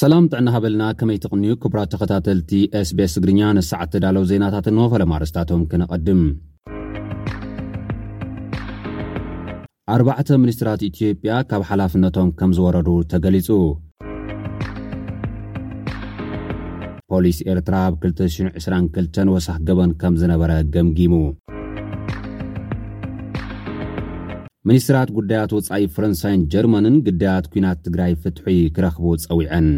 ሰላም ጥዕና ሃበልና ከመይ ትቕንዩ ክቡራት ተኸታተልቲ ስቤስ ትግርኛ ንሰዓት ተዳለው ዜናታት እንወፈለማርስታቶም ክነቐድም ኣርባዕተ ሚኒስትራት ኢትዮጵያ ካብ ሓላፍነቶም ከም ዝወረዱ ተገሊጹ። ፖሊስ ኤርትራ ኣብ 2022 ወሰኽ ገበን ከም ዝነበረ ገምጊሙ። ሚኒስትራት ጉዳያት ወጻኢ ፈረንሳይን ጀርመንን ግዳያት ኲናት ትግራይ ፍትሒ ክረኽቡ ጸዊዐን።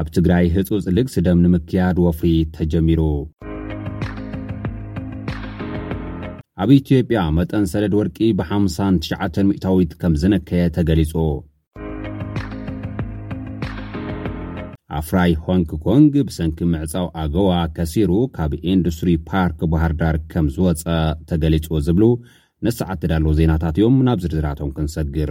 ኣብ ትግራይ ህፁፅ ልግሲ ደም ንምክያድ ወፍሪ ተጀሚሩ። ኣብ ኢትዮጵያ መጠን ሰደድ ወርቂ ብ59 ሚእታዊት ከም ዝነከየ ተገሊጹ። ኣፍራይ ሆንግ ኮንግ ብሰንኪ ምዕጻው ኣገዋ ከሲሩ ካብ ኢንዱስትሪ ፓርክ ባህርዳር ከም ዝወፀ ተገሊጹ ዝብሉ ነዚ ሰዓት ተዳለዉ ዜናታት እዮም ናብ ዝርዝራቶም ክንሰግር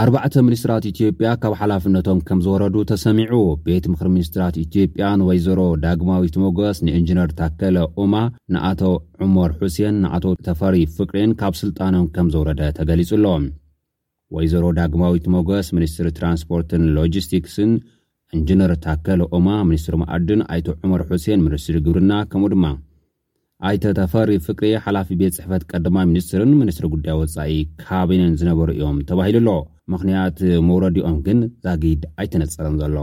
ኣርባዕተ ሚኒስትራት ኢትዮጵያ ካብ ሓላፍነቶም ከም ዝወረዱ ተሰሚዑ ቤት ምክሪ ሚኒስትራት ኢትዮጵያ ንወይዘሮ ዳግማዊት ሞገስ ንኢንጂነር ታከለ ኡማ ንኣቶ ዑመር ሑሴን ንኣቶ ተፈሪ ፍቅሬን ካብ ስልጣኖም ከም ዘውረደ ተገሊጹ ኣሎ ወይዘሮ ዳግማዊት ሞገስ ሚኒስትሪ ትራንስፖርትን ሎጂስቲክስን፣ ኢንጂነር ታከለ ኡማ ሚኒስትሪ መኣድን፣ ኣይተ ዑመር ሑሴን ሚኒስትሪ ግብርና ከምኡ ድማ ኣይተ ተፈሪ ፍቅሬ ሓላፊ ቤት ፅሕፈት ቀዳማይ ሚኒስትርን ሚኒስትሪ ጉዳይ ወፃኢ ካቢነን ዝነበሩ እዮም ተባሂሉ ኣሎ። ምኽንያት መውረዲኦም ግን ዛጊድ ኣይተነፀረን ዘሎ።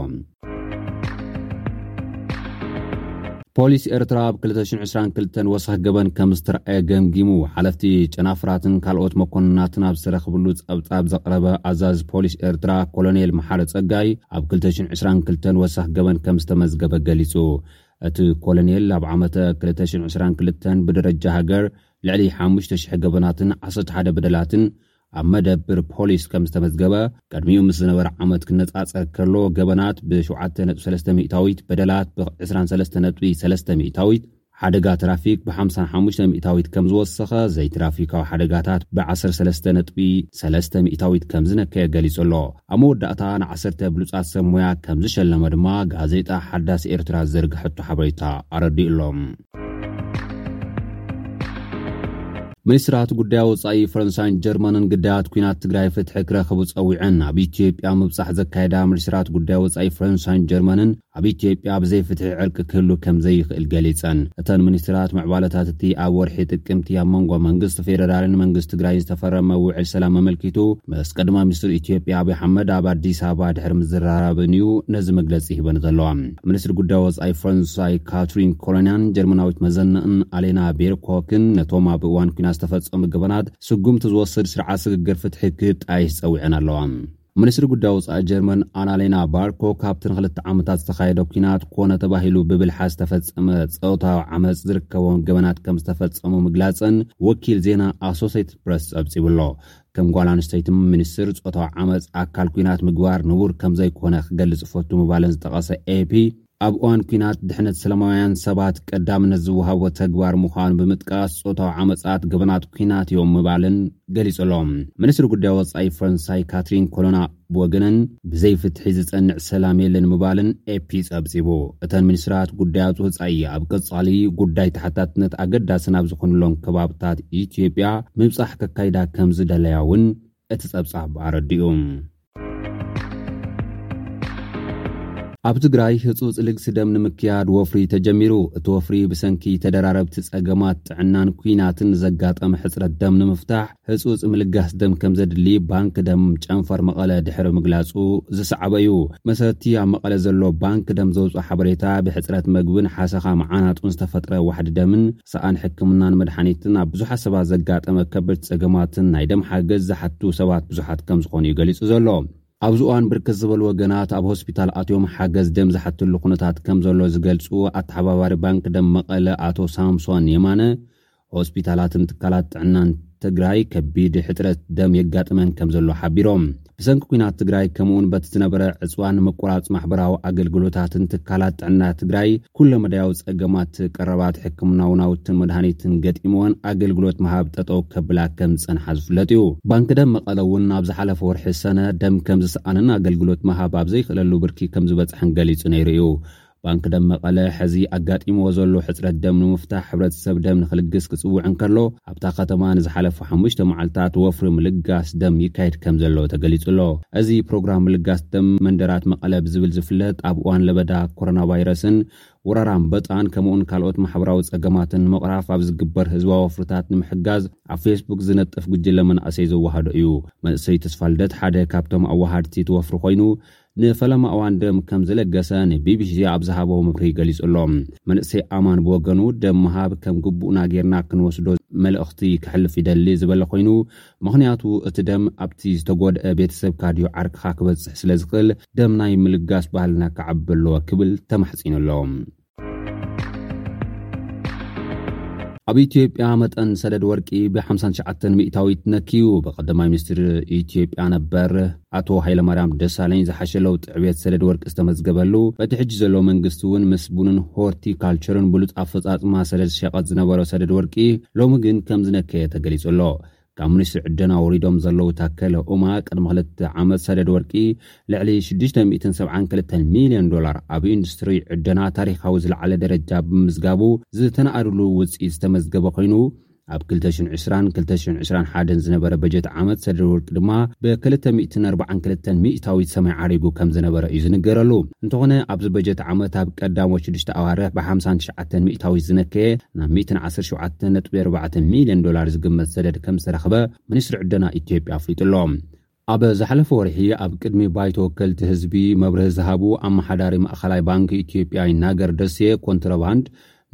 ፖሊስ ኤርትራ ኣብ 222 ወሰኽ ገበን ከም ዝተረኣየ ገምጊሙ ሓለፍቲ ጨናፍራትን ካልኦት መኮንናትን ኣብ ዝተረኽብሉ ጸብጻብ ዘቕረበ ኣዛዚ ፖሊስ ኤርትራ ኮሎኔል መሓረ ጸጋይ ኣብ 222 ወሰኽ ገበን ከም ዝተመዝገበ ገሊጹ እቲ ኮሎኔል ኣብ ዓመተ 222 ብደረጃ ሃገር ልዕሊ 5,000 ገበናትን 11 በደላትን ኣብ መደብር ፖሊስ ከም ዝተመዝገበ ቅድሚኡ ምስ ዝነበረ ዓመት ክነጻጸር ከሎ ገበናት ብ7.3 ሚእታዊት፣ በደላት ብ23 ነጥቢ 3 ሚእታዊት፣ ሓደጋ ትራፊክ ብ55 ሚእታዊት ከም ዝወሰኸ፣ ዘይትራፊካዊ ሓደጋታት ብ13 ነጥቢ 3 ሚእታዊት ከም ዝነከየ ገሊጹ ኣሎ። ኣብ መወዳእታ ንዓሰርተ ብሉጻት ሰብ ሞያ ከም ዝሸለመ ድማ ጋዜጣ ሓዳስ ኤርትራ ዝዘርግሐቶ ሓበሬታ ኣረዲኡ ኣሎ። ሚኒስትራት ጉዳይ ወፃኢ ፈረንሳይን ጀርመንን ግዳያት ኩናት ትግራይ ፍትሒ ክረኽቡ ፀዊዐን ኣብ ኢትዮጵያ ምብፃሕ ዘካየዳ ሚኒስትራት ጉዳይ ወፃኢ ፈረንሳይን ጀርመንን ኣብ ኢትዮጵያ ብዘይ ፍትሒ ዕርቂ ክህሉ ከም ዘይኽእል ገሊፀን እተን ሚኒስትራት ምዕባለታት እቲ ኣብ ወርሒ ጥቅምቲ ኣብ መንጎ መንግስቲ ፌደራልን መንግስቲ ትግራይ ዝተፈረመ ውዕል ሰላም ኣመልኪቱ ምስ ቀድማ ሚኒስትር ኢትዮጵያ ኣብዪ ኣሕመድ ኣብ ኣዲስ ኣበባ ድሕሪ ምዝራራበን እዩ ነዚ መግለፂ ሂበን ዘለዋ ሚኒስትሪ ጉዳይ ወፃኢ ፈረንሳይ ካትሪን ኮሎንያን ጀርመናዊት መዘንእን ኣሌና ቤርኮክን ነቶም ኣብ እዋን ኩናት ዝተፈፀሙ ገበናት ስጉምቲ ዝወስድ ስርዓት ስግግር ፍትሒ ክጣይሽ ፀዊዐን ኣለዋ ሚኒስትሪ ጉዳይ ወፃኢ ጀርመን ኣናሌና ባርኮ ካብቲ ንክልተ ዓመታት ዝተኻየደ ኩናት ኮነ ተባሂሉ ብብልሓት ዝተፈፀመ ፀውታዊ ዓመፅ ዝርከቦም ገበናት ከም ዝተፈፀሙ ምግላፀን ወኪል ዜና ኣሶሴትድ ፕረስ ፀብፂቡ ኣሎ ከም ጓል ኣንስተይቲ ሚኒስትር ጾታዊ ዓመጽ ኣካል ኲናት ምግባር ንቡር ከም ዘይኮነ ክገልጽ እፈቱ ምባለን ዝጠቐሰ ኤፒ ኣብ እዋን ኲናት ድሕነት ሰላማውያን ሰባት ቀዳምነት ዝወሃቦ ተግባር ምዃኑ ብምጥቃስ ጾታዊ ዓመጻት ገበናት ኲናት እዮም ምባልን ገሊጹ ኣሎ። ሚኒስትሪ ጉዳይ ወጻኢ ፈረንሳይ ካትሪን ኮሎና ብወገነን ብዘይ ፍትሒ ዝጸንዕ ሰላም የለን ምባለን ኤፒ ጸብጺቡ። እተን ሚኒስትራት ጉዳያት ወጻኢ ኣብ ቀጻሊ ጉዳይ ተሓታትነት ኣገዳሲ ናብ ዝኾኑሎም ከባብታት ኢትዮጵያ ምብጻሕ ከካይዳ ከምዝደለያ እውን እቲ ጸብጻብ ኣረዲኡ። ኣብ ትግራይ ህፁፅ ልግሲ ደም ንምክያድ ወፍሪ ተጀሚሩ። እቲ ወፍሪ ብሰንኪ ተደራረብቲ ፀገማት ጥዕናን ኩናትን ዘጋጠመ ሕፅረት ደም ንምፍታሕ ህጹጽ ምልጋስ ደም ከም ዘድሊ ባንክ ደም ጨንፈር መቐለ ድሕሪ ምግላጹ ዝሰዓበ እዩ። መሰረት'ቲ ኣብ መቐለ ዘሎ ባንክ ደም ዘውጽኦ ሓበሬታ ብሕጽረት መግብን ሓሰኻ መዓናጡን ዝተፈጥረ ዋሕዲ ደምን ሰኣን ሕክምናን መድሓኒትን ኣብ ብዙሓት ሰባት ዘጋጠመ ከበድቲ ጸገማትን ናይ ደም ሓገዝ ዝሓቱ ሰባት ብዙሓት ከም ዝኾኑ እዩ ገሊጹ ዘሎ። ኣብዚ እዋን ብርክት ዝበሉ ወገናት ኣብ ሆስፒታል ኣትዮም ሓገዝ ደም ዝሓትሉ ኩነታት ከም ዘሎ ዝገልጹ ኣተሓባባሪ ባንክ ደም መቐለ ኣቶ ሳምሶን የማነ ሆስፒታላትን ትካላት ጥዕናን ትግራይ ከቢድ ሕፅረት ደም የጋጥመን ከም ዘሎ ሓቢሮም። ብሰንኪ ኩናት ትግራይ ከምኡውን በቲ ዝነበረ ዕፅዋን መቆራፅ ማሕበራዊ ኣገልግሎታትን ትካላት ጥዕና ትግራይ ኩለመዳያዊ ፀገማት ቀረባት ሕክምናዊ ናውትን መድሃኒትን ገጢምወን ኣገልግሎት ምሃብ ጠጠው ከብላ ከም ዝፀንሓ ዝፍለጥ እዩ። ባንኪ ደም መቐለ እውን ኣብ ዝሓለፈ ወርሒ ሰነ ደም ከም ዝሰኣንን ኣገልግሎት ምሃብ ኣብ ዘይክእለሉ ብርኪ ከም ዝበፅሐን ገሊፁ ነይሩ እዩ። ባንኪ ደም መቐለ ሕዚ ኣጋጢምዎ ዘሎ ሕፅረት ደም ንምፍታሕ ሕብረተሰብ ደም ንክልግስ ክፅውዕ እንከሎ ኣብታ ከተማ ንዝሓለፉ ሓሙሽተ መዓልታት ወፍሪ ምልጋስ ደም ይካየድ ከምዘሎ ተገሊፁ ኣሎ። እዚ ፕሮግራም ምልጋስ ደም መንደራት መቐለ ብዝብል ዝፍለጥ ኣብ እዋን ለበዳ ኮሮናቫይረስን ወረራ ኣንበጣን ከምኡውን ካልኦት ማሕበራዊ ፀገማትን ንምቕራፍ ኣብ ዝግበር ህዝባዊ ወፍርታት ንምሕጋዝ ኣብ ፌስቡክ ዝነጥፍ ጉጅለ መናእሰይ ዘወሃዶ እዩ። መንእሰይ ተስፋልደት ሓደ ካብቶም ኣወሃድቲ እቲ ወፍሪ ኮይኑ ንፈለማ እዋን ደም ከም ዝለገሰ ንቢቢሲ ኣብ ዝሃቦ ምብርሂ ገሊጹ ኣሎ። መንእሰይ ኣማን ብወገኑ፣ ደም ምሃብ ከም ግቡእና ጌርና ክንወስዶ መልእኽቲ ከሕልፍ ይደሊ ዝበለ ኮይኑ፣ ምኽንያቱ እቲ ደም ኣብቲ ዝተጎድኣ ቤተሰብካ ድዩ ዓርክኻ ክበጽሕ ስለዝኽእል ደም ናይ ምልጋስ ባህልና ክዓቢ ኣለዎ ክብል ተማሕጺኑ ኣሎ። ኣብ ኢትዮጵያ መጠን ሰደድ ወርቂ ብ59 ሚእታዊት ነክዩ ብቀዳማይ ሚኒስትር ኢትዮጵያ ነበር ኣቶ ሃይለማርያም ደሳለኝ ዝሓሸ ለውጢ ዕብየት ሰደድ ወርቂ ዝተመዝገበሉ በቲ ሕጂ ዘሎ መንግስቲ እውን ምስ ቡንን ሆርቲ ካልቸርን ብሉፅ ኣፈፃፅማ ሰደድ ሸቐጥ ዝነበሮ ሰደድ ወርቂ ሎሚ ግን ከም ዝነከየ ተገሊፁ ኣሎ ካብ ሚኒስትሪ ዕደና ወሪዶም ዘለዉ ታከለ ኡማ ቅድሚ ክልተ ዓመት ሰደድ ወርቂ ልዕሊ 672 ሚልዮን ዶላር ኣብ ኢንዱስትሪ ዕደና ታሪኻዊ ዝለዓለ ደረጃ ብምምዝጋቡ ዝተነኣድሉ ውፅኢት ዝተመዝገበ ኮይኑ ኣብ 2020ን 2021ን ዝነበረ በጀት ዓመት ሰደድ ወርቂ ድማ ብ242 ሚእታዊት ሰማይ ዓሪጉ ከም ዝነበረ እዩ ዝንገረሉ። እንተኾነ ኣብዚ በጀት ዓመት ኣብ ቀዳሞት ሽዱሽተ ኣዋርሕ ብ59 ሚእታዊት ዝነከየ ናብ ሚእትን ዓሰርተ ሸውዓተን ነጥቢ ኣርባዕተ ሚልዮን ዶላር ዝግመት ሰደድ ከም ዝተረኽበ ሚኒስትሪ ዕደና ኢትዮጵያ ኣፍሊጡ ኣሎ። ኣብ ዝሓለፈ ወርሒ ኣብ ቅድሚ ባይቶ ወከልቲ ህዝቢ መብርሂ ዝሃቡ ኣመሓዳሪ ማእኸላይ ባንኪ ኢትዮጵያ ይናገር ደሴ ኮንትሮባንድ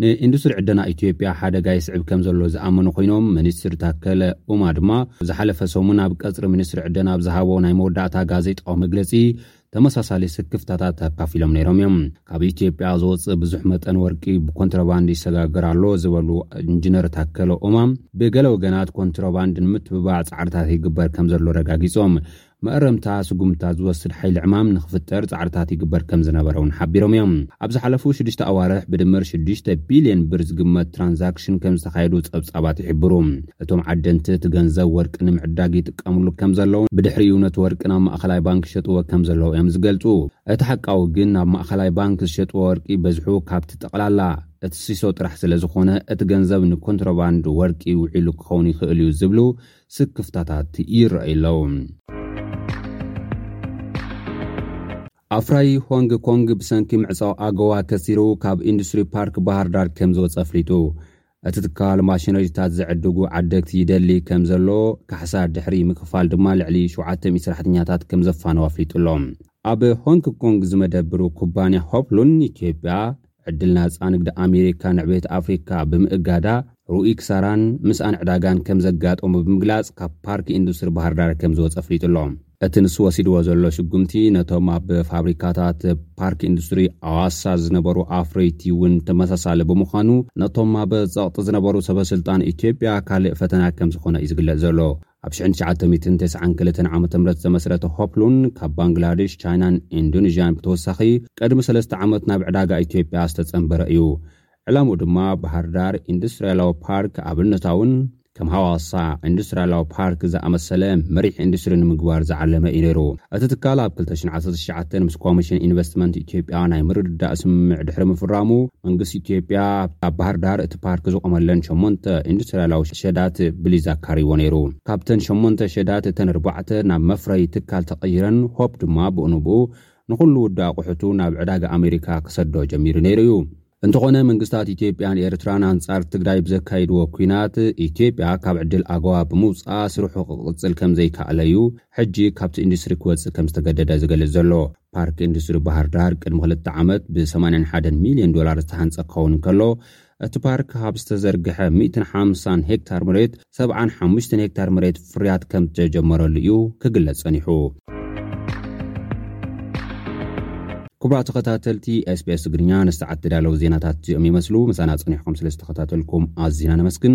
ንኢንዱስትሪ ዕደና ኢትዮጵያ ሓደጋ የስዕብ ከም ዘሎ ዝኣመኑ ኮይኖም ሚኒስትር ታከለ ኡማ ድማ ዝሓለፈ ሰሙን ኣብ ቀፅሪ ሚኒስትሪ ዕደና ኣብ ዝሃቦ ናይ መወዳእታ ጋዜጣዊ መግለፂ ተመሳሳሊ ስክፍታታት ኣካፊሎም ነይሮም እዮም። ካብ ኢትዮጵያ ዝወፅእ ብዙሕ መጠን ወርቂ ብኮንትሮባንድ ይሰጋገር ኣሎ ዝበሉ ኢንጂነር ታከለ ኡማ ብገለ ወገናት ኮንትሮባንድ ንምትብባዕ ፃዕርታት ይግበር ከም ዘሎ ረጋጊፆም መእረምታ ስጉምትታት ዝወስድ ሓይሊ ዕማም ንክፍጠር ፃዕርታት ይግበር ከም ዝነበረ እውን ሓቢሮም እዮም ኣብ ዝሓለፉ ሽዱሽተ ኣዋርሕ ብድምር ሽዱሽተ ቢልዮን ብር ዝግመት ትራንዛክሽን ከም ዝተካየዱ ፀብፃባት ይሕብሩ እቶም ዓደንቲ እቲ ገንዘብ ወርቂ ንምዕዳግ ይጥቀምሉ ከም ዘለዉን ብድሕሪኡ ነቲ ወርቂ ናብ ማእኸላይ ባንክ ይሸጥዎ ከም ዘለዉ እዮም ዝገልፁ። እቲ ሓቃዊ ግን ናብ ማእኸላይ ባንክ ዝሸጥዎ ወርቂ በዝሑ ካብቲ ጠቕላላ እቲ ሲሶ ጥራሕ ስለ ዝኾነ እቲ ገንዘብ ንኮንትሮባንድ ወርቂ ውዒሉ ክኸውን ይኽእል እዩ ዝብሉ ስክፍታታት ይረኣዩ ኣለዉ። ኣፍራዪ ሆንግ ኮንግ ብሰንኪ ምዕፃው ኣጎዋ ከሲሩ ካብ ኢንዱስትሪ ፓርክ ባህርዳር ከም ዝወፀ ኣፍሊጡ። እቲ ትካል ማሽነሪታት ዝዕድጉ ዓደግቲ ይደሊ ከም ዘሎ፣ ካሕሳ ድሕሪ ምክፋል ድማ ልዕሊ ሸውዓተ ሚእቲ ሰራሕተኛታት ከም ዘፋነው ኣፍሊጡ ኣሎ። ኣብ ሆንግ ኮንግ ዝመደብሩ ኩባንያ ሆፕሉን ኢትዮጵያ፣ ዕድል ናጻ ንግዲ ኣሜሪካ ንዕቤት ኣፍሪካ ብምእጋዳ ርኡይ ክሳራን ምስኣን ዕዳጋን ከም ዘጋጠሞ ብምግላጽ ካብ ፓርክ ኢንዱስትሪ ባህርዳር ከም ዝወጸ ኣፍሊጡ ኣሎ። እቲ ንሱ ወሲድዎ ዘሎ ሽጉምቲ ነቶም ኣብ ፋብሪካታት ፓርክ ኢንዱስትሪ ኣዋሳ ዝነበሩ ኣፍረይቲ እውን ተመሳሳሊ ብምዃኑ ነቶም ኣብ ጸቕጢ ዝነበሩ ሰበስልጣን ኢትዮጵያ ካልእ ፈተና ከም ዝኾነ እዩ ዝግለጽ ዘሎ። ኣብ ሽሕን ትሽዓተ ሚእትን ተስዓን ክልተን ዓመተ ምህረት ዝተመስረተ ሆፕሉን ካብ ባንግላዴሽ፣ ቻይናን ኢንዶነዥያን ብተወሳኺ ቅድሚ ሰለስተ ዓመት ናብ ዕዳጋ ኢትዮጵያ ዝተጸንበረ እዩ። ዕላምኡ ድማ ባህርዳር ኢንዱስትሪያላዊ ፓርክ ኣብነታውን ከም ሃዋሳ ኢንዱስትሪያላዊ ፓርክ ዝኣመሰለ መሪሕ ኢንዱስትሪ ንምግባር ዝዓለመ እዩ ነይሩ። እቲ ትካል ኣብ ክልተ ሽሕ ዓሰርተ ትሽዓተ ምስ ኮሚሽን ኢንቨስትመንት ኢትዮጵያ ናይ ምርድዳእ ስምምዕ ድሕሪ ምፍራሙ መንግስቲ ኢትዮጵያ ኣብ ባህርዳር እቲ ፓርክ ዝቖመለን ሸሞንተ ኢንዱስትሪያላዊ ሸዳት ብሊዝ ኣካርይዎ ነይሩ። ካብተን ሸሞንተ ሸዳት እተን ኣርባዕተ ናብ መፍረዪ ትካል ተቐይረን ሆፕ ድማ ብኡንብኡ ንኹሉ ውዲ ኣቑሑቱ ናብ ዕዳጋ ኣሜሪካ ክሰዶ ጀሚሩ ነይሩ እዩ። እንተኾነ መንግስታት ኢትዮጵያን ኤርትራን ኣንጻር ትግራይ ብዘካይድዎ ኲናት፣ ኢትዮጵያ ካብ ዕድል ኣጎዋ ብምውጽኣ ስርሑ ክቕጽል ከምዘይካኣለ እዩ ሕጂ ካብቲ ኢንዱስትሪ ክወጽእ ከምዝተገደደ ዝገልጽ ዘሎ። ፓርክ ኢንዱስትሪ ባህርዳር ቅድሚ ክልተ ዓመት ብ ሰማንያን ሓደን ሚልዮን ዶላር ዝተሃንጸ ክኸውን እንከሎ፣ እቲ ፓርክ ካብ ዝተዘርግሐ ሚእትን ሓምሳን ሄክታር መሬት ሰብዓን ሓሙሽተን ሄክታር መሬት ፍርያት ከምዝተጀመረሉ እዩ ክግለጽ ጸኒሑ። ክቡራት ተኸታተልቲ ኤስቢኤስ ትግርኛ ነዚ ሰዓት ዝተዳለዉ ዜናታት እዚኦም ይመስሉ። ምሳና ጸኒሕኩም ስለ ዝተኸታተልኩም ኣዚና ነመስግን።